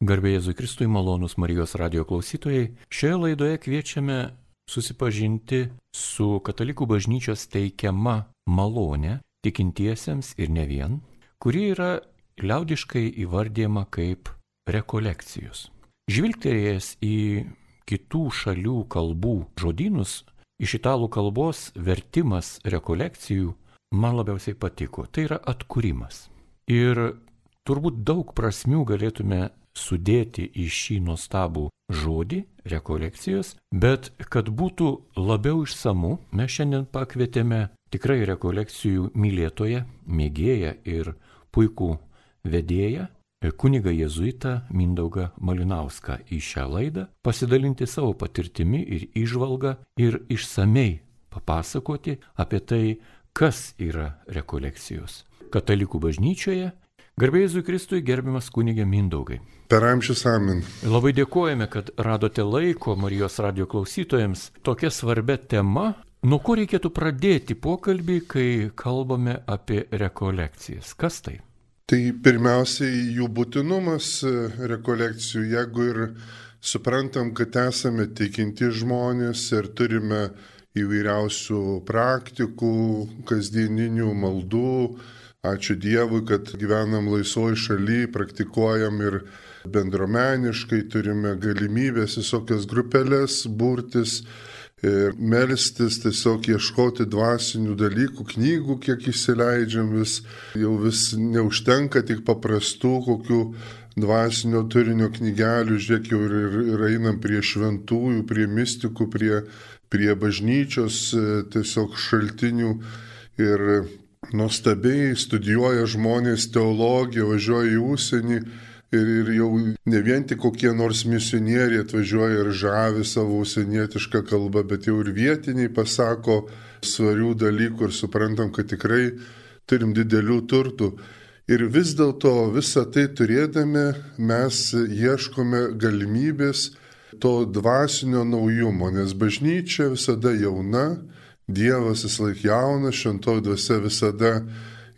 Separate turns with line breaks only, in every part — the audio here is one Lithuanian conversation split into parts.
Garbėjai Jėzui Kristui malonus Marijos radio klausytojai, šioje laidoje kviečiame susipažinti su Katalikų bažnyčios teikiama malonė tikintiesiems ir ne vien, kuri yra liaudiškai įvardyjama kaip rekolekcijos. Žvilgterėjęs į kitų šalių kalbų žodynus, iš italų kalbos vertimas rekolekcijų man labiausiai patiko. Tai yra atkūrimas. Ir turbūt daug prasmių galėtume sudėti į šį nuostabų žodį - rekolekcijos, bet kad būtų labiau išsamu, mes šiandien pakvietėme tikrai rekolekcijų mylėtoją, mėgėją ir puikų vedėją, kuniga jėzuitą Mindaugą Malinauską į šią laidą, pasidalinti savo patirtimi ir išvalgą ir išsamei papasakoti apie tai, kas yra rekolekcijos. Katalikų bažnyčioje Garbėjai Kristui gerbiamas kunigė Mindaugai.
Per amžius amin.
Labai dėkojame, kad radote laiko Marijos radio klausytojams tokia svarbia tema. Nuo ko reikėtų pradėti pokalbį, kai kalbame apie rekolekcijas? Kas tai?
Tai pirmiausiai jų būtinumas e, rekolekcijų, jeigu ir suprantam, kad esame tikinti žmonės ir turime įvairiausių praktikų, kasdieninių maldų, Ačiū Dievui, kad gyvenam laisvoj šaly, praktikuojam ir bendromeniškai, turime galimybės visokias grupelės burtis, melstis, tiesiog ieškoti dvasinių dalykų, knygų, kiek įsileidžiam vis, jau vis neužtenka tik paprastų kokių dvasinio turinio knygelių, žiūrėk, jau ir, ir, ir einam prie šventųjų, prie mystikų, prie, prie bažnyčios tiesiog šaltinių ir nuostabiai studijuoja žmonės teologiją, važiuoja į užsienį ir, ir jau ne vien tik kokie nors misionieriai atvažiuoja ir žavi savo užsienietišką kalbą, bet jau ir vietiniai pasako svarių dalykų ir suprantam, kad tikrai turim didelių turtų. Ir vis dėlto visą tai turėdami mes ieškome galimybės to dvasinio naujumo, nes bažnyčia visada jauna, Dievas vis laik jaunas, šventoji dvasia visada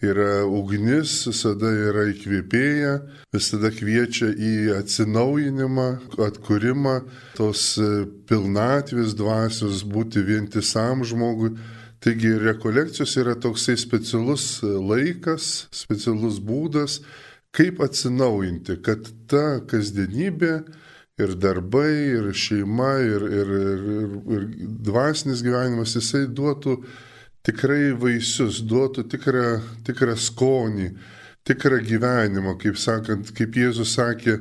yra ugnis, visada yra įkvėpėja, visada kviečia į atsinaujinimą, atkūrimą, tos e, pilnatvės dvasios būti vientisam žmogui. Taigi rekolekcijos yra toksai specialus laikas, specialus būdas, kaip atsinaujinti, kad ta kasdienybė ir darbai, ir šeima, ir, ir, ir, ir dvasinis gyvenimas, jisai duotų tikrai vaisius, duotų tikrą, tikrą skonį, tikrą gyvenimą, kaip sakant, kaip Jėzus sakė,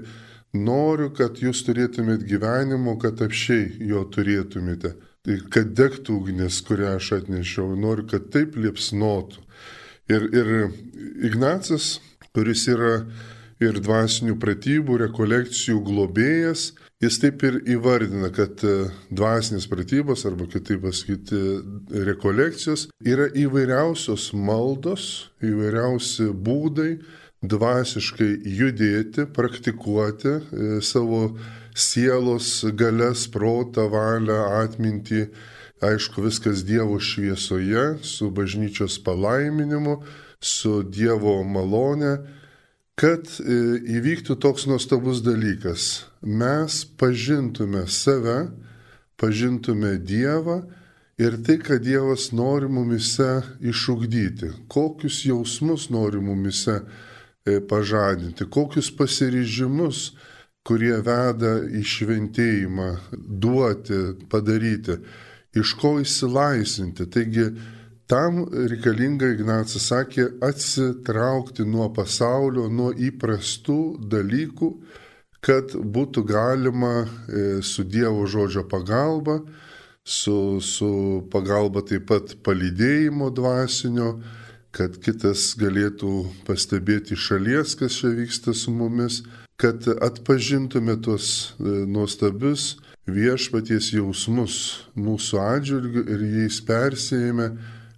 noriu, kad jūs turėtumėt gyvenimo, kad apšiai jo turėtumėte. Tai kad degtų ugnis, kurią aš atnešiau, noriu, kad taip liepsnotų. Ir, ir Ignacas, kuris yra ir dvasinių pratybų, rekolekcijų globėjas, jis taip ir įvardina, kad e, dvasinės pratybos, arba kitaip pasakyti, rekolekcijos yra įvairiausios maldos, įvairiausi būdai dvasiškai judėti, praktikuoti e, savo sielos galės, protą, valią, atmintį, aišku, viskas Dievo šviesoje, su bažnyčios palaiminimu, su Dievo malone kad e, įvyktų toks nuostabus dalykas. Mes pažintume save, pažintume Dievą ir tai, kad Dievas nori mumise išugdyti, kokius jausmus nori mumise e, pažadinti, kokius pasiryžimus, kurie veda į šventėjimą, duoti, padaryti, iš ko įsilaisinti. Taigi, Tam reikalinga, Ignacas sakė, atsitraukti nuo pasaulio, nuo įprastų dalykų, kad būtų galima e, su Dievo žodžio pagalba, su, su pagalba taip pat palydėjimo dvasinio, kad kitas galėtų pastebėti šalies, kas čia vyksta su mumis, kad atpažintume tuos e, nuostabius viešpaties jausmus mūsų atžvilgių ir jais persėjame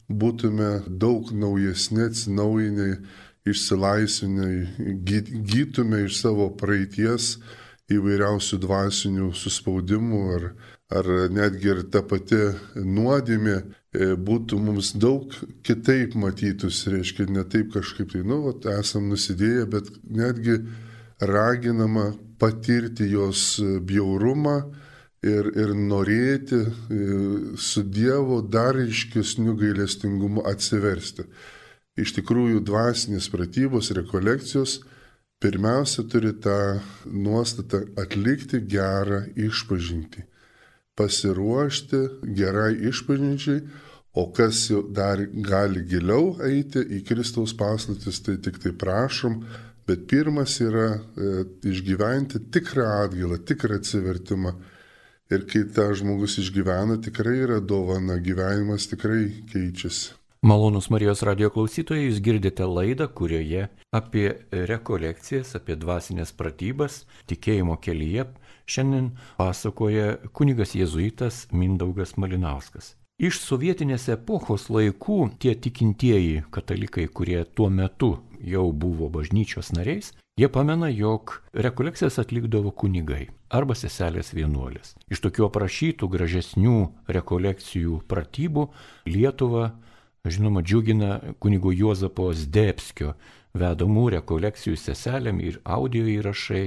būtume daug naujesni, atsinaujinę, išsilaisvinę, gytume iš savo praeities įvairiausių dvasinių suspaudimų ar, ar netgi ir ta pati nuodėmė e, būtų mums daug kitaip matytus, reiškia, ne taip kažkaip tai, nu, vat, esam nusidėję, bet netgi raginama patirti jos bjaurumą ir, ir norėti e, su Dievu dar iškesnių gailestingumu atsiversti. Iš tikrųjų, dvasinės pratybos, rekolekcijos pirmiausia turi tą nuostatą atlikti gerą išpažinti, pasiruošti gerai išpažinčiai, o kas jau dar gali giliau eiti į Kristaus paslaptis, tai tik tai prašom, bet pirmas yra e, išgyventi tikrą atgailą, tikrą atsivertimą Ir kai tą žmogus išgyvena, tikrai yra dovana, gyvenimas tikrai keičiasi.
Malonus Marijos radio klausytojai, jūs girdite laidą, kurioje apie rekolekcijas, apie dvasinės pratybas, tikėjimo kelyje šiandien pasakoja kunigas jėzuitas Mindaugas Malinauskas. Iš sovietinės epochos laikų tie tikintieji katalikai, kurie tuo metu jau buvo bažnyčios nariais, jie pamena, jog rekolekcijas atlikdavo kunigai arba seselės vienuolės. Iš tokių aprašytų gražesnių rekolekcijų pratybų Lietuva, žinoma, džiugina kunigo Juozapo Zdebskio vedamų rekolekcijų seselėm ir audio įrašai,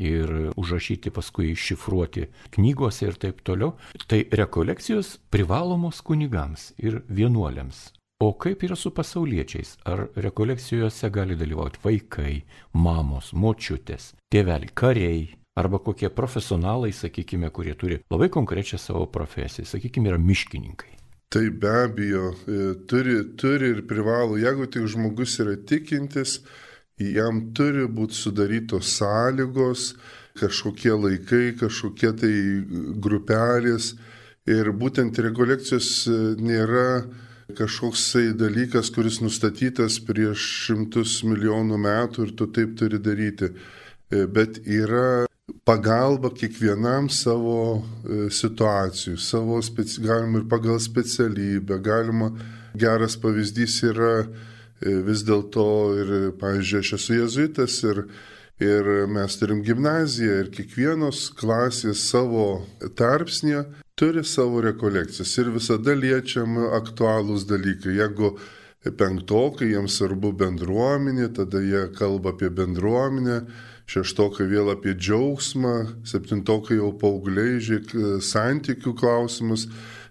ir užrašyti paskui iššifruoti knygose ir taip toliau. Tai rekolekcijos privalomos kunigams ir vienuoliams. O kaip yra su pasauliečiais? Ar rekolekcijose gali dalyvauti vaikai, mamos, močiutės, tėveliai, kariai? Arba kokie profesionalai, sakykime, kurie turi labai konkrečią savo profesiją, sakykime, yra miškininkai.
Tai be abejo, e, turi, turi ir privalo, jeigu tik žmogus yra tikintis, jam turi būti sudarytos sąlygos, kažkokie laikai, kažkokie tai grupelės. Ir būtent rekolekcijos e, nėra kažkoksai dalykas, kuris nustatytas prieš šimtus milijonų metų ir tu taip turi daryti. E, bet yra pagalba kiekvienam savo e, situacijų, savo speci... galima ir pagal specialybę, galima geras pavyzdys yra e, vis dėlto ir, pavyzdžiui, aš esu jezuitas ir, ir mes turim gimnaziją ir kiekvienos klasės savo tarpsnė turi savo rekolekcijas ir visada liečiami aktualūs dalykai. Jeigu penktokai jiems svarbu bendruomenė, tada jie kalba apie bendruomenę, šeštokai vėl apie džiaugsmą, septintokai jau paaugliai, žiūrėk, santykių klausimus.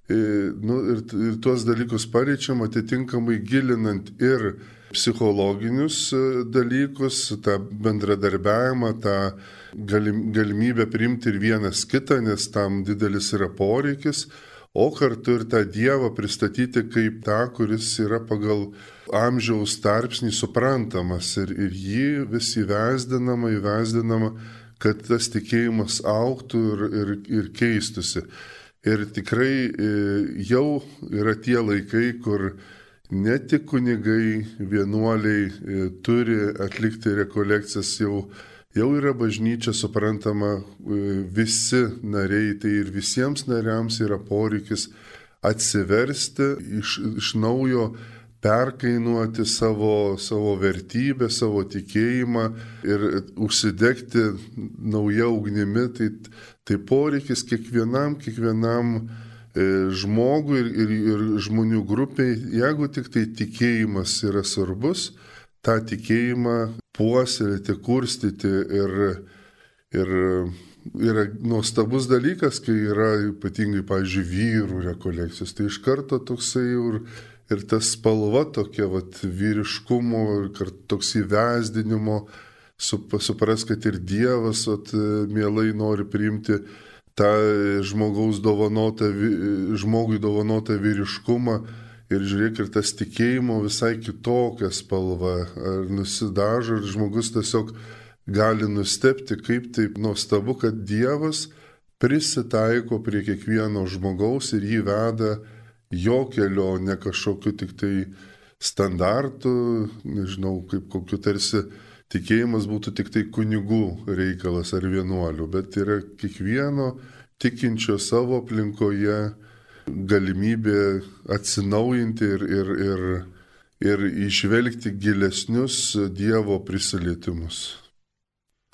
E, nu, ir, ir tuos dalykus pareičiam atitinkamai gilinant ir psichologinius e, dalykus, tą bendradarbiavimą, tą galim, galimybę priimti ir vienas kitą, nes tam didelis yra poreikis, o kartu ir tą Dievą pristatyti kaip tą, kuris yra pagal amžiaus tarpsnį suprantamas ir, ir jį vis įvesdinama, įvesdinama, kad tas tikėjimas auktų ir, ir, ir keistusi. Ir tikrai e, jau yra tie laikai, kur ne tik kunigai, vienuoliai e, turi atlikti rekolekcijas jau jau yra bažnyčia suprantama e, visi nariai, tai ir visiems nariams yra poreikis atsiversti iš, iš naujo, perkainuoti savo, savo vertybę, savo tikėjimą ir užsidegti nauja ugnimi, tai, tai poreikis kiekvienam, kiekvienam e, žmogui ir, ir, ir žmonių grupiai, jeigu tik tai tikėjimas yra svarbus, tą tikėjimą puoselėti, kurstyti ir, ir yra nuostabus dalykas, kai yra ypatingai, pavyzdžiui, vyrų rekolekcijos. Tai iš karto toksai ir, ir ta spalva tokia, vat, vyriškumo, ir toks įvesdinimo, supras, kad ir Dievas vat, mielai nori priimti tą žmogaus dovanotą, žmogui dovanotą vyriškumą ir žiūrėk, ir tas tikėjimo visai kitokia spalva, ar nusidažo, ir žmogus tiesiog gali nustepti, kaip taip nuostabu, kad Dievas prisitaiko prie kiekvieno žmogaus ir jį veda jo kelio, ne kažkokiu tik tai standartu, nežinau, kaip kokiu tarsi tikėjimas būtų tik tai kunigų reikalas ar vienuolių, bet yra kiekvieno tikinčio savo aplinkoje galimybė atsinaujinti ir, ir, ir, ir išvelgti gilesnius Dievo prisilietimus.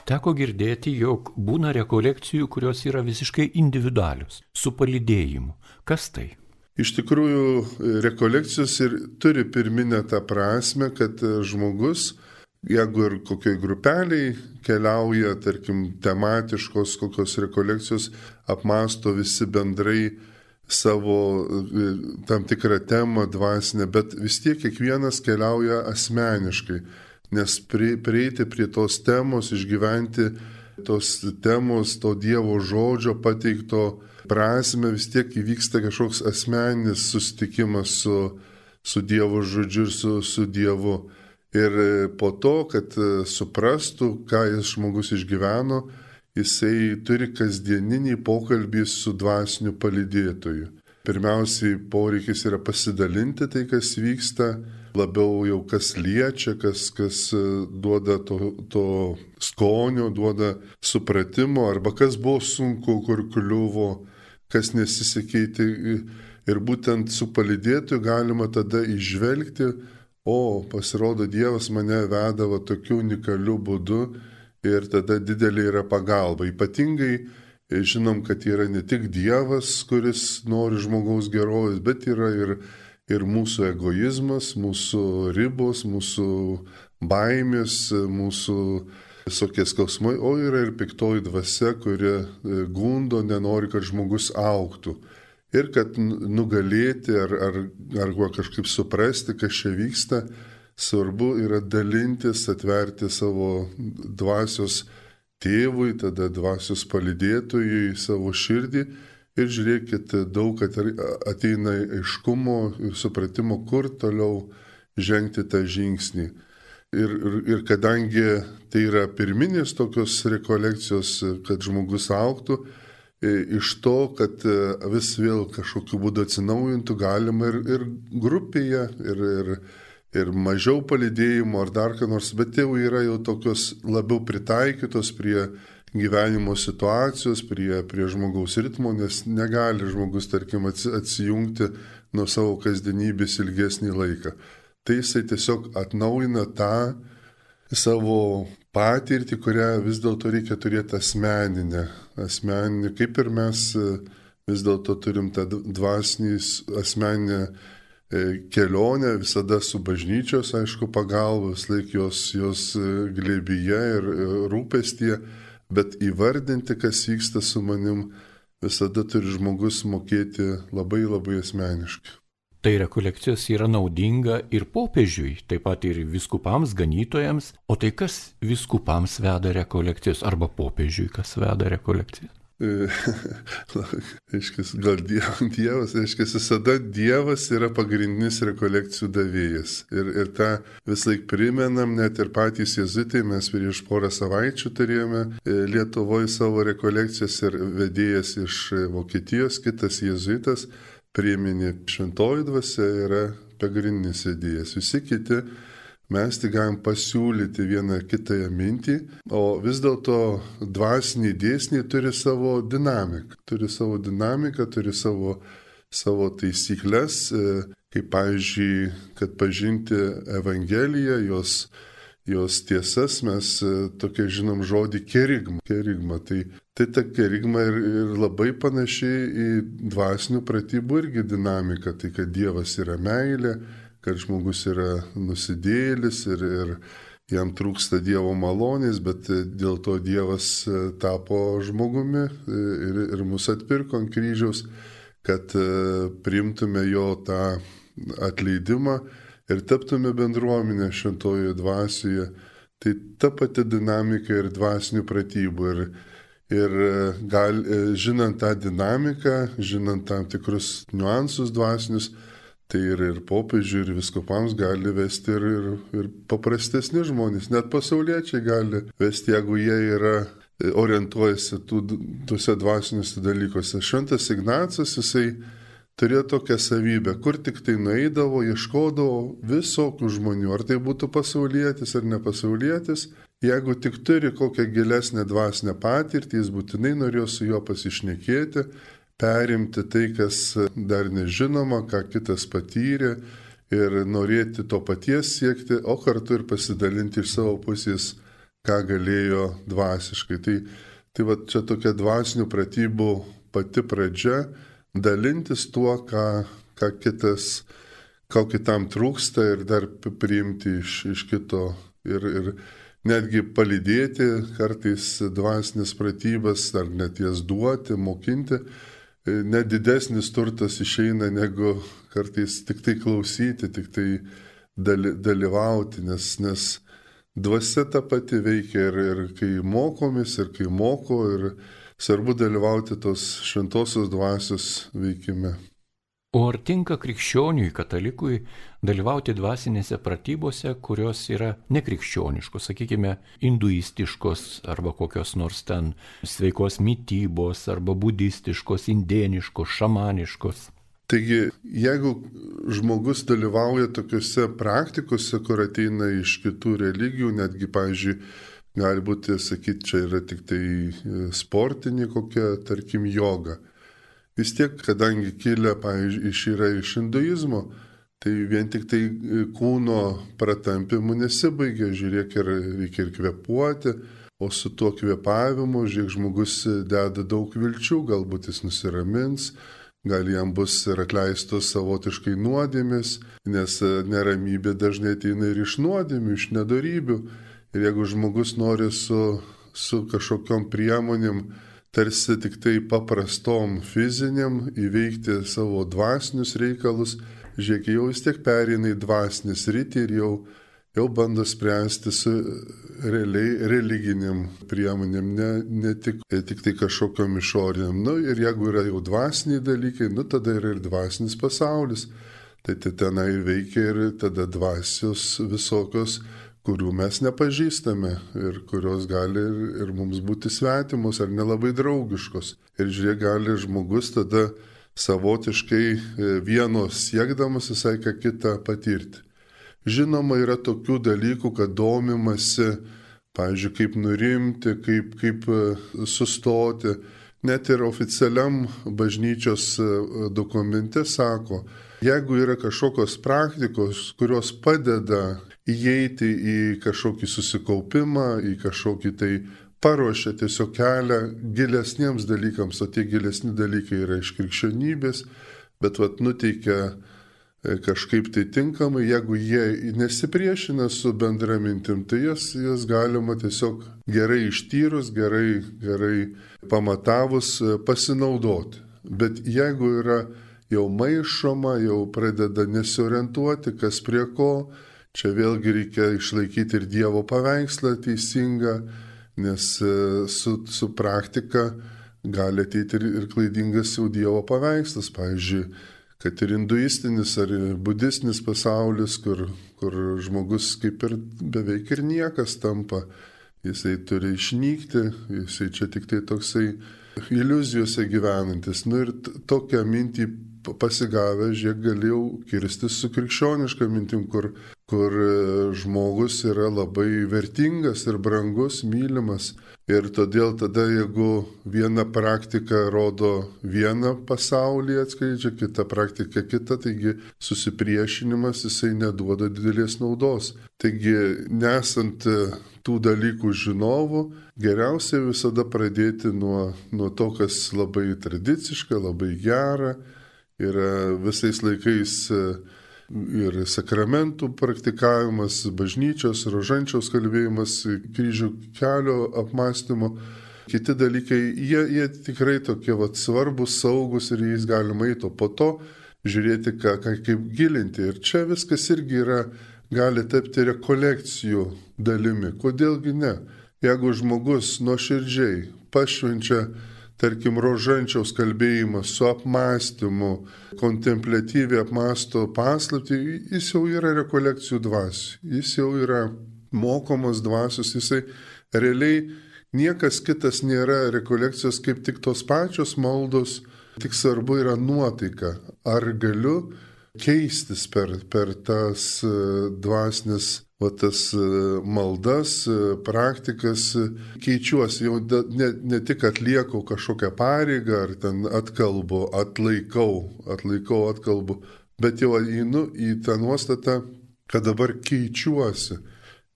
Teko girdėti, jog būna rekolekcijų, kurios yra visiškai individualius, su palidėjimu. Kas tai?
Iš tikrųjų, rekolekcijos ir turi pirminę tą prasme, kad žmogus jeigu ir kokioj grupeliai keliauja, tarkim, tematiškos kokios rekolekcijos, apmasto visi bendrai savo e, tam tikrą temą dvasinę, bet vis tiek kiekvienas keliauja asmeniškai, nes prieiti prie tos temos, išgyventi tos temos, to Dievo žodžio pateikto prasme vis tiek įvyksta kažkoks asmeninis susitikimas su, su Dievo žodžiu ir su, su Dievu. Ir po to, kad e, suprastų, ką jis žmogus išgyveno, jisai turi kasdieninį pokalbį su dvasiniu palidėtoju. Pirmiausiai poreikis yra pasidalinti tai, kas vyksta, labiau jau kas liečia, kas, kas e, duoda to, to skonio, duoda supratimo, arba kas buvo sunku, kur kliuvo, kas nesisekėti. Ir būtent su palidėtoju galima tada išvelgti, o pasirodo Dievas mane vedavo tokiu unikaliu būdu ir tada didelė yra pagalba. Ypatingai e, žinom, kad yra ne tik Dievas, kuris nori žmogaus gerovės, bet yra ir, ir mūsų egoizmas, mūsų ribos, mūsų baimės, mūsų visokie skausmai, o yra ir piktoji dvasia, kuri e, gundo, nenori, kad žmogus auktų ir kad nugalėti ar, ar, ar kažkaip suprasti, kas čia vyksta, svarbu yra dalintis, atverti savo dvasios tėvui, tada dvasios palidėtojui savo širdį ir žiūrėkit, daug ateina aiškumo ir supratimo, kur toliau žengti tą žingsnį. Ir, ir, ir kadangi tai yra pirminės tokios rekolekcijos, kad žmogus auktų, E, iš to, kad e, vis vėl kažkokiu būdu atsinaujintų, galima ir, ir grupėje, ir, ir, ir mažiau palidėjimo ar dar ką nors, bet jau yra jau tokios labiau pritaikytos prie gyvenimo situacijos, prie, prie žmogaus ritmo, nes negali žmogus, tarkim, atsijungti nuo savo kasdienybės ilgesnį laiką. Tai jisai tiesiog atnaujina tą savo patirtį, kurią vis dėlto reikia turėti asmeninę asmeninį, kaip ir mes e, vis dėlto turim tą dvasinį asmeninę kelionę visada su bažnyčios, aišku, pagalbos, laik jos, jos e, glėbyje ir rūpestie, bet įvardinti, kas vyksta su manim, visada turi žmogus mokėti labai labai asmeniškai.
Tai rekolekcijos yra naudinga ir popiežiui, taip pat ir viskupams, ganytojams. O tai kas viskupams veda rekolekcijas arba popiežiui kas veda rekolekcijas?
Aiškis, gal Dievas, aiškis, visada Dievas yra pagrindinis rekolekcijų davėjas. Ir, ir tą vis laik primenam, net ir patys jezuitai, mes prieš porą savaičių turėjome e, Lietuvoje savo rekolekcijas ir vedėjas iš Vokietijos, kitas jezuitas prieminė šventoji dvasia yra pagrindinis idėjas. Visi kiti mes tik galim pasiūlyti vieną kitąją mintį, o vis dėlto dvasiniai dėsniai turi savo dinamiką, turi savo dinamiką, turi savo, savo taisyklės, e, kaip pavyzdžiui, kad pažinti Evangeliją, jos jos tiesas mes e, tokia žinom žodį kerigma. kerigma. Tai, tai ta kerigma ir, ir labai panašiai į dvasinių pratybų irgi dinamiką. Tai kad Dievas yra meilė, kad žmogus yra nusidėlis ir, ir jam trūksta Dievo malonės, bet dėl to Dievas e, tapo žmogumi e, ir, ir mus atpirko ant kryžiaus, kad priimtume jo tą atleidimą ir taptume bendruomenė šventojoje dvasioje, tai ta pati dinamika ir dvasinių pratybų. Ir, ir gal, žinant tą dinamiką, žinant tam tikrus niuansus dvasinius, tai ir, ir popiežiui, ir viskupams gali vesti ir, ir, ir paprastesni žmonės, net pasauliečiai gali vesti, jeigu jie yra orientuojasi tų, tuose dvasiniuose dalykuose. Šventas Ignacas, jisai turėjo tokią savybę, kur tik tai nueidavo, ieškodavo visokių žmonių, ar tai būtų pasaulietis ar nepasaulietis, jeigu tik turi kokią gilesnę dvasinę patirtį, jis būtinai norėjo su juo pasišnekėti, perimti tai, kas dar nežinoma, ką kitas patyrė ir norėti to paties siekti, o kartu ir pasidalinti iš savo pusės, ką galėjo dvasiškai. Tai, tai va čia tokia dvasinių pratybų pati pradžia dalintis tuo, ką, ką kitas, ko kitam trūksta ir dar priimti iš, iš kito ir, ir netgi palydėti kartais dvasinės pratybas ar net jas duoti, mokinti. Net didesnis turtas išeina negu kartais tik tai klausyti, tik tai dalyvauti, nes, nes dvasia ta pati veikia ir, ir kai mokomis, ir kai moko, ir svarbu dalyvauti tos šventosios dvasios veikime.
O ar tinka krikščioniui, katalikui dalyvauti dvasinėse pratybose, kurios yra nekrikščioniškos, sakykime, hinduistiškos arba kokios nors ten sveikos mytybos arba budistiškos, indieniškos, šamaniškos?
Taigi, jeigu žmogus dalyvauja tokiuose praktikose, kur ateina iš kitų religijų, netgi, pavyzdžiui, gali būti, sakyti, čia yra tik tai sportinė kokia, tarkim, joga. Vis tiek, kadangi kilę, pavyzdžiui, iš yra iš hinduizmo, tai vien tik tai e, kūno pratampimu nesibaigia, žiūrėk, ir reikia ir kvepuoti, o su tuo kvepavimu, žiūrėk, žmogus deda daug vilčių, galbūt jis nusiramins, gal jam bus ir atleistos savotiškai nuodėmis, nes e, neramybė dažnai ateina ir iš nuodėmių, iš nedarybių. Ir jeigu žmogus nori su, su kažkokiam priemonėm, tarsi tik tai paprastom fiziniam įveikti savo dvasinius reikalus, žiūrėk, jau vis tiek perina į dvasinės rytį ir jau jau bando spręsti su realiai religiniam priemonėm, ne, ne tik, tik tai kažkokiam išoriniam. Nu, ir jeigu yra jau dvasiniai dalykai, nu, tada yra ir dvasinis pasaulis. Tai, tai tenai veikia ir tada dvasios visokios, kurių mes nepažįstame ir kurios gali ir, ir mums būti svetimos ar nelabai draugiškos. Ir žiūrėk, gali žmogus tada savotiškai e, vieno siekdamas visai ką kitą patirti. Žinoma, yra tokių dalykų, kad domimasi, pavyzdžiui, kaip nurimti, kaip, kaip e, sustoti. Net ir oficialiam bažnyčios e, dokumente sako, jeigu yra kažkokios praktikos, kurios padeda įeiti į kažkokį susikaupimą, į kažkokį tai paruošia tiesiog kelią gilesniems dalykams, o tie gilesni dalykai yra iš krikščionybės, bet vat nuteikia E, kažkaip tai tinkamai, jeigu jie nesipriešina su bendra mintim, tai jas, jas galima tiesiog gerai ištyrus, gerai, gerai pamatavus e, pasinaudoti. Bet jeigu yra jau maišoma, jau pradeda nesiorientuoti, kas prie ko, čia vėlgi reikia išlaikyti ir Dievo paveikslą teisingą, nes e, su, su praktika gali ateiti ir, ir klaidingas jau Dievo paveikslas. Pavyzdžiui, kad ir hinduistinis ar budistinis pasaulis, kur, kur žmogus kaip ir beveik ir niekas tampa, jisai turi išnykti, jisai čia tik tai toksai iliuzijose gyvenantis. Nu ir tokią mintį pasigavę, žiūrėk, galėjau kirstis su krikščioniška mintim, kur, kur e, žmogus yra labai vertingas ir brangus, mylimas. Ir todėl tada, jeigu viena praktika rodo vieną pasaulį atskleidžia, kita praktika kita, taigi susipriešinimas jisai neduoda didelės naudos. Taigi, nesant e, tų dalykų žinovų, geriausia visada pradėti nuo, nuo to, kas labai tradiciška, labai gera, yra visais laikais e, ir sakramentų praktikavimas, bažnyčios, rožančiaus kalbėjimas, kryžių kelio apmąstymo. Kiti dalykai, jie, jie tikrai tokie vat, svarbus, saugus ir jais galima eiti, o po to žiūrėti, ką, ką, kaip gilinti. Ir čia viskas irgi yra, gali tapti rekolekcijų dalimi. Kodėlgi ne? Jeigu žmogus nuoširdžiai pašvenčia tarkim, rožančiaus kalbėjimas su apmąstymu, kontemplatyviai apmąsto paslapti, jis jau yra rekolekcijų dvasių, jis jau yra mokomos dvasios, jisai realiai niekas kitas nėra rekolekcijos kaip tik tos pačios maldos, tik svarbu yra nuotaika. Ar galiu keistis per, per tas e, dvasinės va tas e, maldas, e, praktikas e, keičiuosi, jau ne, ne tik atlieku kažkokią pareigą ar ten atkalbu, atlaikau, atlaikau, atkalbu, bet jau einu į tą nuostatą, kad dabar keičiuosi.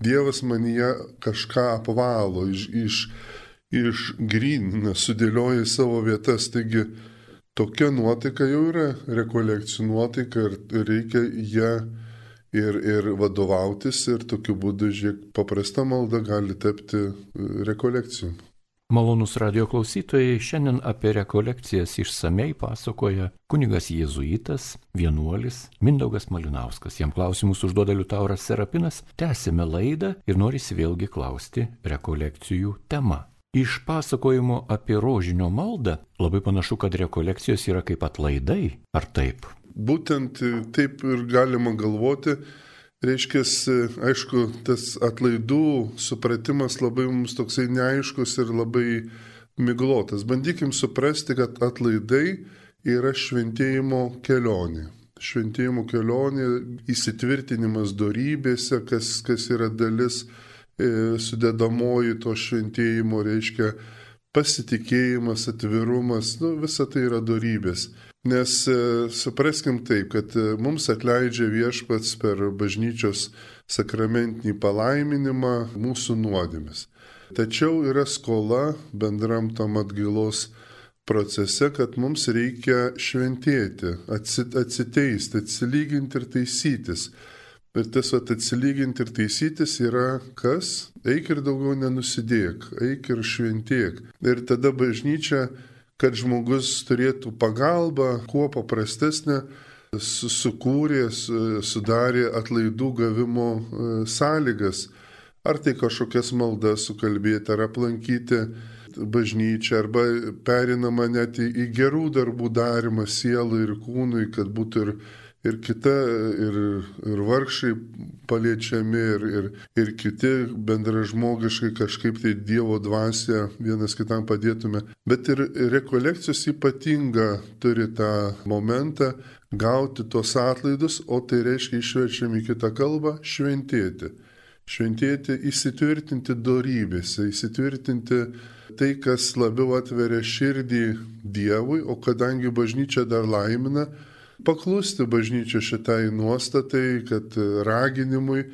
Dievas manyje kažką apvalo, iš, iš, išgrynina, sudėlioja į savo vietas. Taigi tokia nuotaika jau yra rekolekcijų nuotaika ir reikia ją ir, ir vadovautis ir tokiu būdu, žiūrėk, paprasta malda gali tapti e, rekolekcijų.
Malonus radio klausytojai, šiandien apie rekolekcijas išsamei pasakoja kunigas jėzuitas, vienuolis Mindaugas Malinauskas. Jam klausimus užduoda Liutauras Serapinas, tęsime laidą ir norisi vėlgi klausti rekolekcijų tema. Iš pasakojimo apie rožinio maldą labai panašu, kad rekolekcijos yra kaip atlaidai, ar taip?
Būtent taip ir galima galvoti, Reiškia, aišku, tas atlaidų supratimas labai mums toksai neaiškus ir labai miglotas. Bandykim suprasti, kad atlaidai yra šventėjimo kelionė. Šventėjimo kelionė, įsitvirtinimas darybėse, kas, kas yra dalis e, sudėdamoji to šventėjimo, reiškia pasitikėjimas, atvirumas, nu, visa tai yra darybės. Nes e, supraskim taip, kad e, mums atleidžia viešpats per bažnyčios sakramentinį palaiminimą mūsų nuodėmis. Tačiau yra skola bendram tam atgailos procese, kad mums reikia šventėti, atsiteisti, atsilyginti ir taisytis. Bet tas vat, atsilyginti ir taisytis yra kas? Eik ir daugiau nenusidėk, eik ir šventėk. Ir tada bažnyčia kad žmogus turėtų pagalbą, kuo paprastesnę, sukūrė, sudarė atlaidų gavimo e, sąlygas. Ar tai kažkokias maldas sukalbėti, ar aplankyti bažnyčią, arba perinama net į, į gerų darbų darimą sielai ir kūnui, kad būtų ir ir kita, ir, ir vargšai paliečiami, ir, ir, ir kiti bendražmogiškai kažkaip tai Dievo dvasia vienas kitam padėtume. Bet ir rekolekcijos ypatinga turi tą momentą gauti tos atlaidus, o tai reiškia išverčiam į kitą kalbą šventėti. Šventėti, įsitvirtinti darybėse, įsitvirtinti tai, kas labiau atveria širdį Dievui, o kadangi bažnyčia dar laimina, paklusti bažnyčia šitai nuostatai, kad raginimui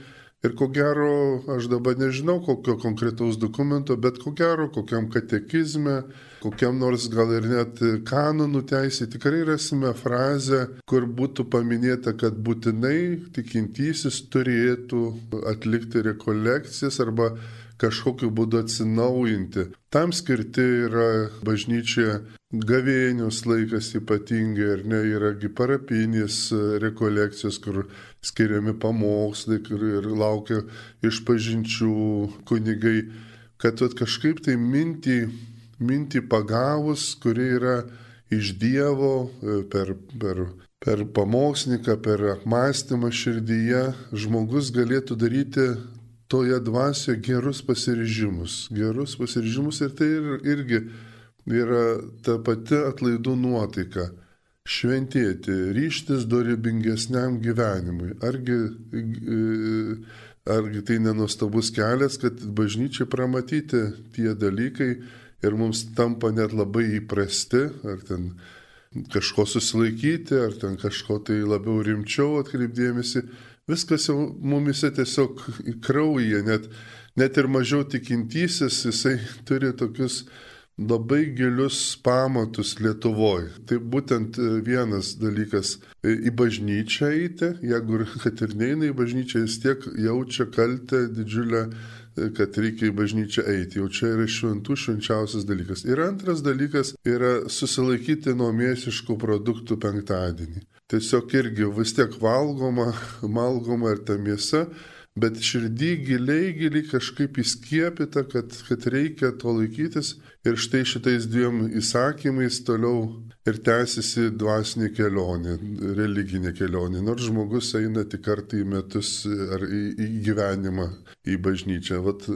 ir ko gero, aš dabar nežinau kokio konkretaus dokumento, bet ko gero kokiam katekizme, kokiam nors gal ir net kanonų teisė, tikrai rasime frazę, kur būtų paminėta, kad būtinai tikintysis turėtų atlikti rekolekcijas arba kažkokiu būdu atsinaujinti. Tam skirti yra bažnyčia gavėnius laikas ypatingai, ar ne, yragi parapinės rekolekcijos, kur skiriami pamokslai ir laukia iš pažinčių kunigai, kad kažkaip tai mintį, mintį pagavus, kuri yra iš Dievo e, per, per, per pamokslininką, per apmąstymą širdyje, žmogus galėtų daryti toje dvasioje gerus pasiryžimus. Gerus pasiryžimus ir tai ir, irgi yra ta pati atlaidų nuotaika. Šventėti, ryštis dorybingesniam gyvenimui. Argi, argi tai nenustabus kelias, kad bažnyčiai pramatyti tie dalykai ir mums tampa net labai įprasti, ar ten kažko susilaikyti, ar ten kažko tai labiau rimčiau atkreipdėmėsi viskas jau mumise tiesiog į kraują, net, net ir mažiau tikintysis, jisai turi tokius labai gilius pamatus Lietuvoje. Tai būtent e, vienas dalykas e, - į bažnyčią eiti, jeigu kad ir neina į bažnyčią, jis tiek jaučia kaltę didžiulę e, kad reikia į bažnyčią eiti. Jau čia yra šventų švenčiausias dalykas. Ir antras dalykas yra susilaikyti nuo mėsiškų produktų penktadienį tiesiog irgi vis tiek valgoma, valgoma ir ta mėsa, bet širdį giliai, giliai kažkaip įskiepita, kad, kad reikia to laikytis ir štai šitais dviem įsakymais toliau ir tęsiasi dvasinė kelionė, religinė kelionė, nors žmogus eina tik kartą į metus ar į, į gyvenimą, į bažnyčią. Vat,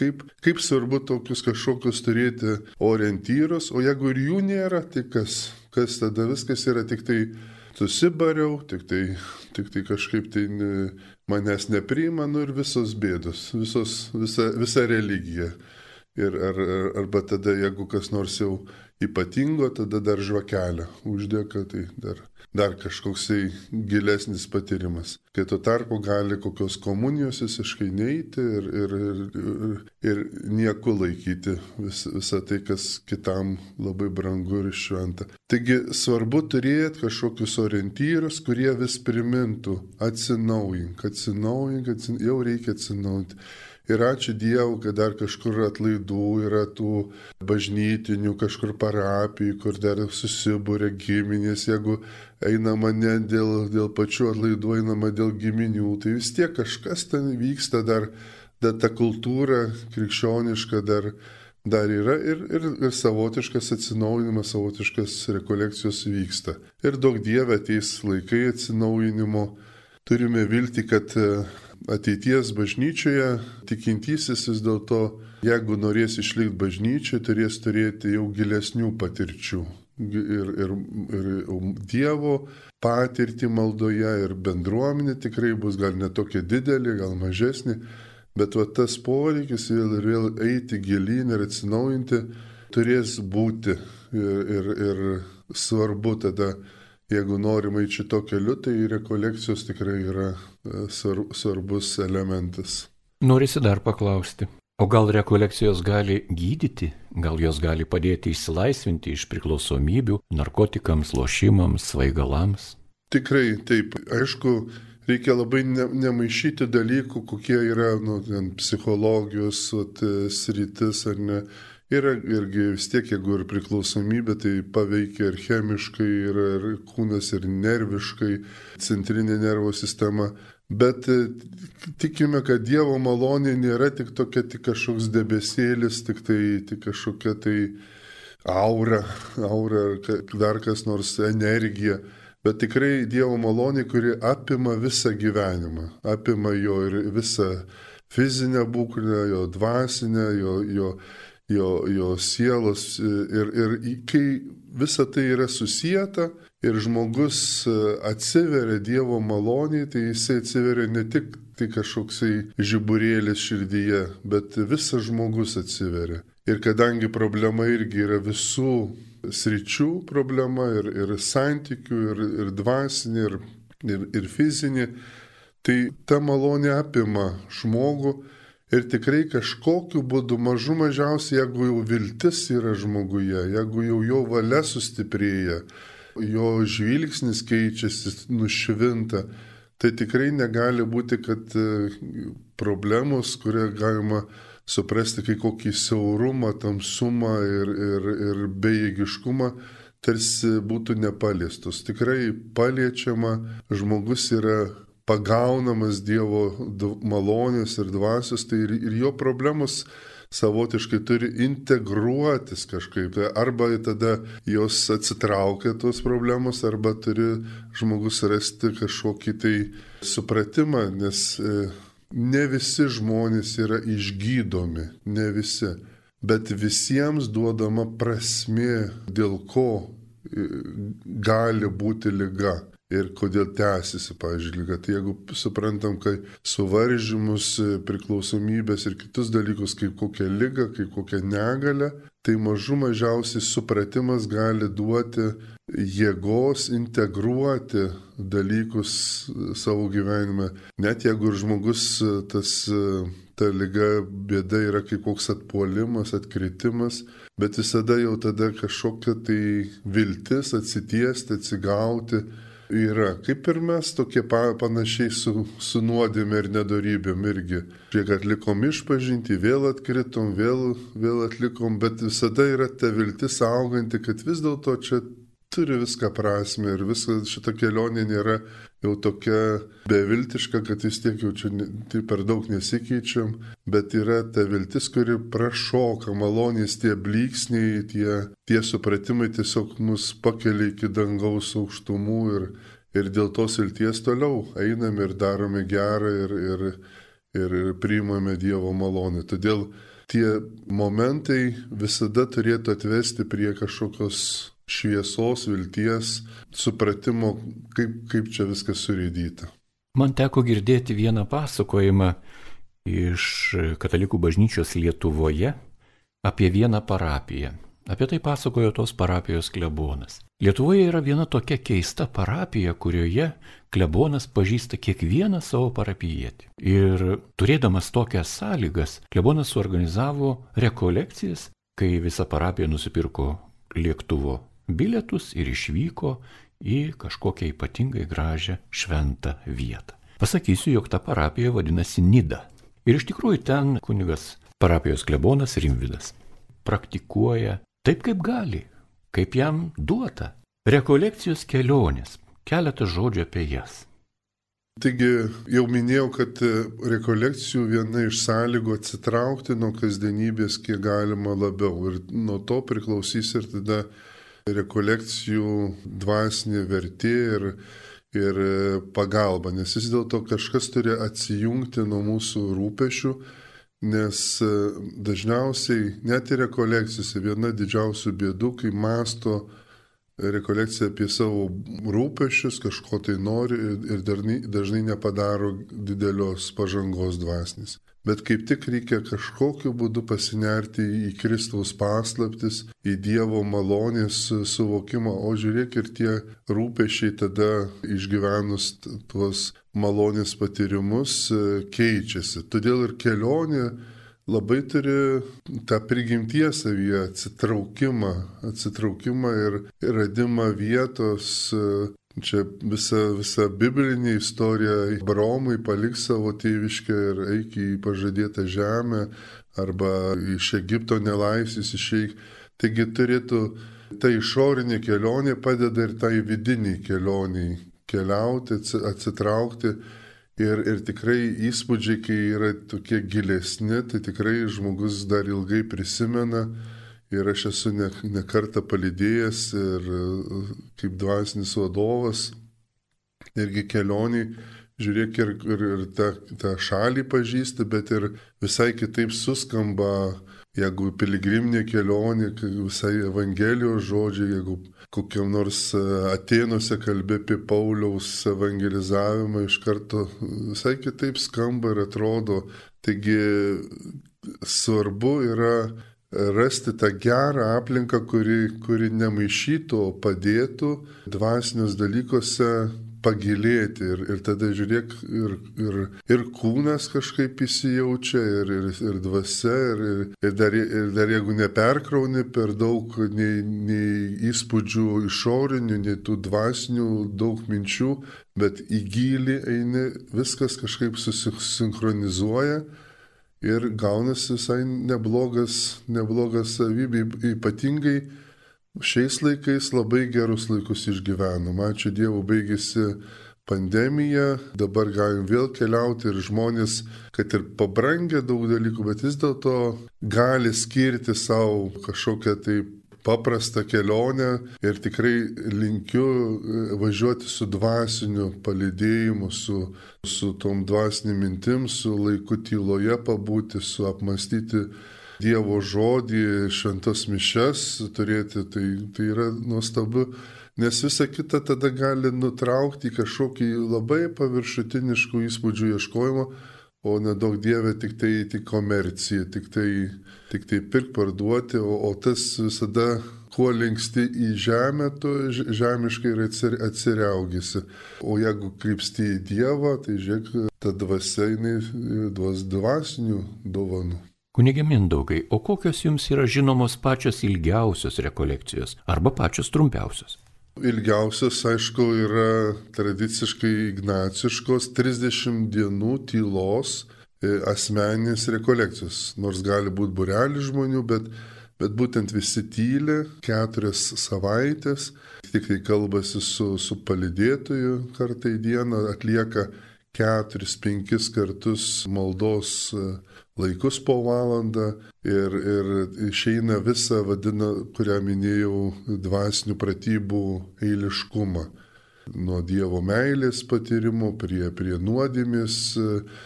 kaip, kaip svarbu tokius kažkokius turėti orientyrus, o jeigu ir jų nėra, tai kas? Kas tada viskas yra tik tai susibariau, tik tai, tik tai kažkaip tai manęs nepriima, nu ir visos bėdos, visos, visa, visa religija. Ir ar, ar, arba tada, jeigu kas nors jau ypatingo, tada dar žvakelę uždėka, tai dar, dar kažkoksai gilesnis patyrimas. Kai tuo tarpu gali kokios komunijos visiškai neiti ir, ir, ir, ir nieku laikyti vis, visą tai, kas kitam labai brangu ir šventa. Taigi svarbu turėti kažkokius orientyrus, kurie vis primintų atsinaujink, atsinaujink, atsinaujink jau reikia atsinaujinti. Ir ačiū Dievui, kad dar kažkur atlaidų yra tų bažnytinių, kažkur parapijų, kur dar susibūrė giminės, jeigu einama ne dėl, dėl pačių atlaidų, einama dėl giminių, tai vis tiek kažkas ten vyksta dar, dar ta kultūra krikščioniška dar, dar yra ir, ir, ir savotiškas atsinaujinimas, savotiškas rekolekcijos vyksta. Ir daug Dieve ateis laikai atsinaujinimo. Turime vilti, kad ateities bažnyčioje tikintysis vis dėlto, jeigu norės išlikti bažnyčioje, turės turėti jau gilesnių patirčių. Ir, ir, ir Dievo patirtį maldoje ir bendruomenė tikrai bus gal netokia didelė, gal mažesnė, bet va tas poreikis vėl ir vėl eiti gilyn ir atsinaujinti turės būti. Ir, ir, ir svarbu tada jeigu norima eiti šito keliu, tai rekolekcijos tikrai yra e, svarbus elementas.
Norisi dar paklausti. O gal rekolekcijos gali gydyti, gal jos gali padėti išsilaisvinti iš priklausomybių narkotikams, lošimams, svaigalams?
Tikrai taip. Aišku, reikia labai ne, nemaišyti dalykų, kokie yra nu, psichologijos vat, sritis ar ne. Yra irgi vis tiek, jeigu ir priklausomybė, tai paveikia ir chemiškai, ir, ir kūnas, ir nerviškai, centrinė nervo sistema. Bet e, tikime, kad Dievo malonė nėra tik tokia, tik kažkoks debesėlis, tik, tai, tik kažkokia tai aura, aura ar dar kas nors energija. Bet tikrai Dievo malonė, kuri apima visą gyvenimą, apima jo ir visą fizinę būklę, jo dvasinę, jo, jo jo, jo sielos ir, ir kai visa tai yra susijęta ir žmogus e, atsiveria Dievo maloniai, tai jisai atsiveria ne tik tai kažkoksai žiburėlis širdyje, bet visas žmogus atsiveria. Ir kadangi problema irgi yra visų sričių problema ir, ir santykių, ir, ir dvasinė, ir, ir, ir fizinė, tai ta malonė apima žmogų Ir tikrai kažkokiu būdu mažu mažiausiai, jeigu jau viltis yra žmoguje, jeigu jau jo valia sustiprėja, jo žvilgsnis keičiasi, nušvinta, tai tikrai negali būti, kad e, problemos, kurią galima suprasti kaip kokį siaurumą, tamsumą ir, ir, ir bejėgiškumą, tarsi būtų nepaliestos. Tikrai paliečiama, žmogus yra pagaunamas Dievo malonės ir dvasios, tai ir, ir jo problemos savotiškai turi integruotis kažkaip. Arba tada jos atsitraukia tos problemos, arba turi žmogus rasti kažkokį tai supratimą, nes e, ne visi žmonės yra išgydomi, ne visi. Bet visiems duodama prasme, dėl ko e, gali būti lyga ir kodėl tęsiasi, pavyzdžiui, lyga. Tai jeigu suprantam, kad suvaržymus, priklausomybės ir kitus dalykus kaip kokią lygą, kaip kokią negalę, tai mažų mažiausiai supratimas gali duoti jėgos integruoti dalykus savo gyvenime. Net jeigu ir žmogus tas ta lyga, bėda yra kaip koks atpuolimas, atkritimas, bet visada jau tada kažkokia tai viltis atsitiesti, atsigauti yra. Kaip ir mes tokie pa, panašiai su, su nuodėmė ir nedarybėm irgi. Kiek atlikom išpažinti, vėl atkritom, vėl, vėl atlikom, bet visada yra ta viltis auganti, kad vis dėlto čia turi viską prasme ir visa šita kelionė nėra jau tokia beviltiška, kad vis tiek jau čia tai per daug nesikeičiam, bet yra ta viltis, kuri prašoka malonės tie blyksniai, tie, tie supratimai tiesiog mus pakelia iki dangaus aukštumų ir, ir dėl tos vilties toliau einame ir darome gerą ir, ir, ir, ir priimame Dievo malonę. Todėl tie momentai visada turėtų atvesti prie kažkokios šviesos, vilties, supratimo, kaip, kaip čia viskas surėdyta.
Man teko girdėti vieną pasakojimą iš katalikų bažnyčios Lietuvoje, apie vieną parapiją. Apie tai pasakojo tos parapijos klebonas. Lietuvoje yra viena tokia keista parapija, kurioje klebonas pažįsta kiekvieną savo parapijietį. Ir turėdamas tokias sąlygas, klebonas suorganizavo rekolekcijas, kai visa parapija nusipirko lėktuvo bilietus ir išvyko į kažkokią ypatingai gražią šventą vietą. Pasakysiu, jog ta parapija vadinasi Nida. Ir iš tikrųjų ten kunigas parapijos klebonas Rimvidas praktikuoja taip, kaip gali, kaip jam duota. Rekolekcijos kelionės, keletas žodžių apie jas.
Taigi jau minėjau, kad rekolekcijų viena iš sąlygų atsitraukti nuo kasdienybės kiek galima labiau ir nuo to priklausys ir tada rekolekcijų dvasinė vertė ir, ir pagalba, nes vis dėlto kažkas turi atsijungti nuo mūsų rūpešių Nes e, dažniausiai net ir rekolekcijose viena didžiausių bėdų, kai masto rekolekcija apie savo rūpešius, kažko tai nori ir dažnai, dažnai nepadaro didelios pažangos dvasnis bet kaip tik reikia kažkokiu būdu pasinerti į Kristaus paslaptis, į Dievo malonės suvokimą, o žiūrėk ir tie rūpešiai tada išgyvenus tuos malonės patyrimus keičiasi. Todėl ir kelionė labai turi tą prigimties savyje atsitraukimą, atsitraukimą ir radimą vietos Čia visa, visa biblinė istorija, Abraomui palik savo tėviškę ir eik į pažadėtą žemę arba iš Egipto nelaisvės išeik. Taigi turėtų ta išorinė kelionė padeda ir tai vidiniai kelioniai keliauti, atsitraukti. Ir, ir tikrai įspūdžiai, kai yra tokie gilesni, tai tikrai žmogus dar ilgai prisimena Ir aš esu ne, ne kartą palidėjęs ir kaip dvasinis vadovas, irgi kelioniai, žiūrėk ir, ir, ir tą, tą šalį pažįsti, bet ir visai kitaip suskamba, jeigu piligriminė kelionė, visai Evangelijos žodžiai, jeigu kokiam nors Atenuose kalbė apie Pauliaus evangelizavimą, iš karto visai kitaip skamba ir atrodo. Taigi svarbu yra rasti tą gerą aplinką, kuri, kuri nemaišytų, o padėtų dvasinius dalykuose pagilėti. Ir, ir tada žiūrėk, ir, ir, ir kūnas kažkaip įsijaučia, ir, ir, ir dvasia, ir, ir, dar, ir dar jeigu neperkrauni per daug nei, nei įspūdžių išorinių, nei tų dvasinių daug minčių, bet į gilį eini, viskas kažkaip susisinchronizuoja ir gaunasi visai neblogas, neblogas savybė, ypatingai šiais laikais labai gerus laikus išgyvenom. Ačiū Dievui, baigėsi pandemija, dabar galim vėl keliauti ir žmonės, kad ir pabrangę daug dalykų, bet vis dėlto gali skirti savo kažkokią tai paprastą kelionę ir tikrai linkiu e, važiuoti su dvasiniu palidėjimu, su, su tom dvasiniam mintim, su laiku tyloje pabūti, su apmastyti Dievo žodį, šventas mišes turėti, tai, tai yra nuostabu, nes visa kita tada gali nutraukti kažkokį labai paviršutiniškų įspūdžių ieškojimą, o nedaug dievė tik tai tik komercija, tik tai tik tai pirk parduoti, o, o tas visada, kuo linksti į žemę, tu žemiškai ir atsiriaugisi. O jeigu krypsti į Dievą, tai žiūrėk, ta dvasia jinai duos dvasinių dovanų.
Kunigė Mindaugai, o kokios jums yra žinomos pačios ilgiausios rekolekcijos arba pačios trumpiausios?
Ilgiausias, aišku, yra tradiciškai ignaciškos 30 dienų tylos E, asmeninės rekolekcijos, nors gali būti burelis žmonių, bet, bet būtent visi tyli keturias savaitės, tik tai kalbasi su, su palidėtoju kartą į dieną, atlieka keturis, penkis kartus maldos e, laikus po valandą ir, ir išeina visą, vadina, kurią minėjau, dvasinių pratybų eiliškumą. Nuo Dievo meilės patyrimo prie, prie nuodėmės e,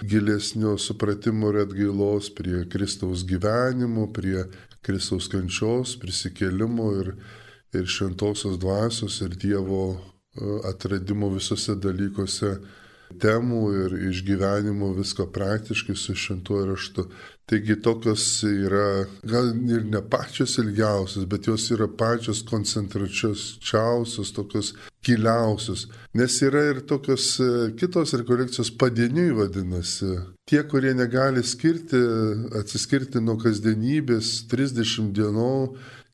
gilesnio supratimo ir atgailos, prie Kristaus gyvenimo, prie Kristaus kančios, prisikėlimo ir, ir šventosios dvasios ir Dievo e, atradimo visose dalykuose temų ir išgyvenimų visko praktiškai su šintuoju raštu. Taigi tokios yra gal ir ne pačios ilgiausios, bet jos yra pačios koncentračiausios, tokios giliausios. Nes yra ir tokios e, kitos rekolekcijos padieniui vadinasi. Tie, kurie negali skirti, atsiskirti nuo kasdienybės 30 dienų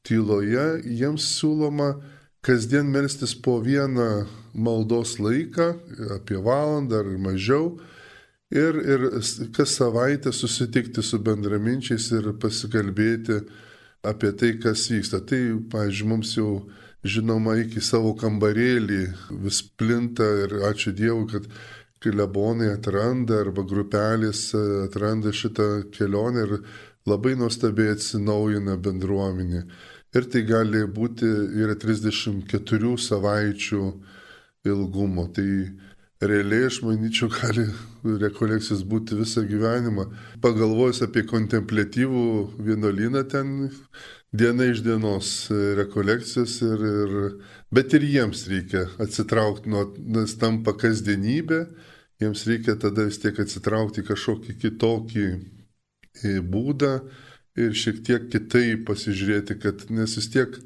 tyloje, jiems siūloma kasdien melstis po vieną maldos laiką, apie valandą ar mažiau, ir, ir kas savaitę susitikti su bendraminčiais ir pasikalbėti apie tai, kas vyksta. Tai, pavyzdžiui, mums jau žinoma iki savo kambarėlį vis plinta ir ačiū Dievui, kad klebonai atranda arba grupelės atranda šitą kelionę ir labai nuostabiai atsinaujina bendruomenė ir tai gali būti yra 34 savaičių ilgumo. Tai realiai, aš manyčiau, gali rekolekcijas būti visą gyvenimą. Pagalvojus apie kontemplatyvų vienuolyną, ten diena iš dienos rekolekcijas, ir, ir, bet ir jiems reikia atsitraukti nuo, nes tampa kasdienybė, jiems reikia tada vis tiek atsitraukti kažkokį kitokį būdą ir šiek tiek kitaip pasižiūrėti, kad nes vis tiek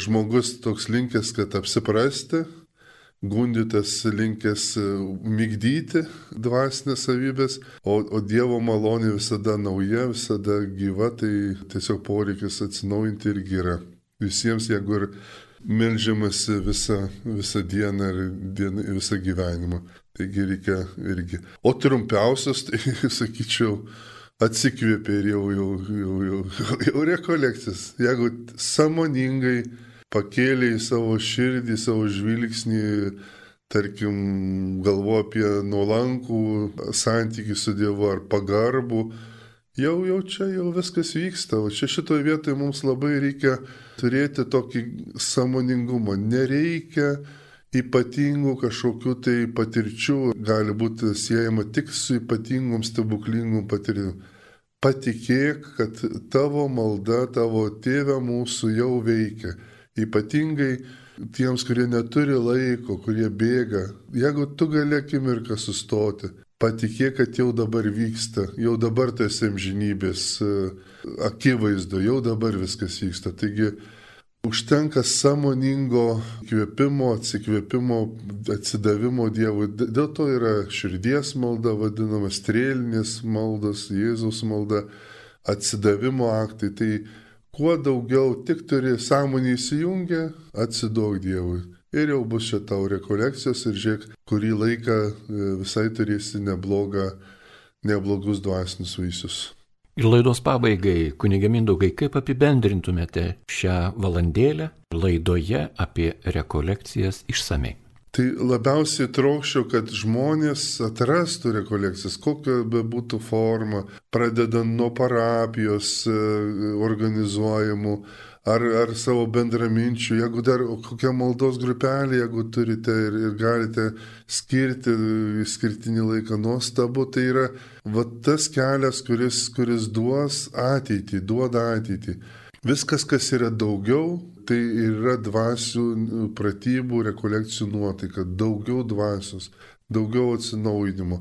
žmogus toks linkęs, kad apsiprasti, gundytas linkęs e, mygdyti dvasinės savybės, o, o Dievo malonė visada nauja, visada gyva, tai tiesiog poreikis atsinaujinti irgi yra. Visiems, jeigu ir melžiamasi visą, visą dieną ir dieną, visą gyvenimą. Taigi reikia irgi. O trumpiausias, tai sakyčiau, atsikvėpė ir jau, jau, jau, jau, jau rekolekcijas. Jeigu samoningai pakėlė į savo širdį, savo žvilgsnį, tarkim, galvo apie nuolankų santykių su Dievu ar pagarbų, jau, jau čia jau viskas vyksta. O čia šitoje vietoje mums labai reikia turėti tokį samoningumą. Nereikia ypatingų kažkokių tai patirčių gali būti siejama tik su ypatingom stebuklingom patirtim. Patikėk, kad tavo malda, tavo tėvė mūsų jau veikia. Ypatingai tiems, kurie neturi laiko, kurie bėga. Jeigu tu gali akimirką sustoti, patikėk, kad jau dabar vyksta, jau dabar tas amžinybės e, akivaizdu, jau dabar viskas vyksta. Taigi Užtenka samoningo kvėpimo, atsikvėpimo, atsidavimo Dievui. Dėl to yra širdies malda, vadinama strėlinės maldos, Jėzaus malda, atsidavimo aktai. Tai kuo daugiau tik turi sąmonį įsijungę, atsiduok Dievui. Ir jau bus čia tau rekolekcijos ir žiūrėk, kurį laiką e, visai turėsi neblogą, neblogus dvasinius vaisius.
Ir laidos pabaigai, kunigė Mindaugai, kaip apibendrintumėte šią valandėlę laidoje apie rekolekcijas išsamei?
Tai labiausiai trokščiau, kad žmonės atrastų rekolekcijas, kokia be būtų forma, pradedant nuo parapijos e, organizuojamų, ar, ar savo bendraminčių, jeigu dar kokią maldos grupelį, jeigu turite ir, ir galite skirti skirtinį laiką nuostabu, tai yra va tas kelias, kuris, kuris duos ateitį, duoda ateitį. Viskas, kas yra daugiau, tai yra dvasių pratybų, rekolekcijų nuotaika, daugiau dvasios, daugiau atsinaujinimo.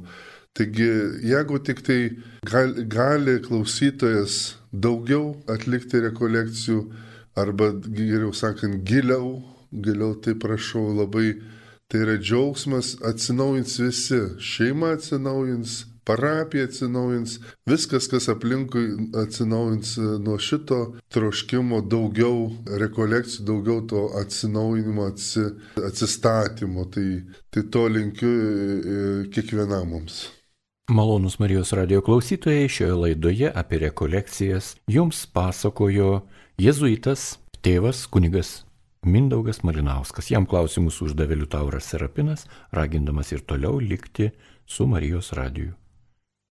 Taigi, jeigu tik tai gali, gali klausytojas daugiau atlikti rekolekcijų, arba geriau sakant, giliau, giliau tai prašau labai, tai yra džiaugsmas, atsinaujins visi, šeima atsinaujins, parapija atsinaujins, viskas, kas aplinkui atsinaujins nuo šito troškimo daugiau rekolekcijų, daugiau to atsinaujinimo, atsi, atsistatymo. Tai, tai to linkiu e, e, kiekvienam mums.
Malonus Marijos radio klausytojai šioje laidoje apie rekolekcijas jums pasakojo Jėzuitas, tėvas, kunigas Mindaugas Malinauskas. Jam klausimus uždavė Liutauras Serapinas, ragindamas ir toliau likti su Marijos radiju.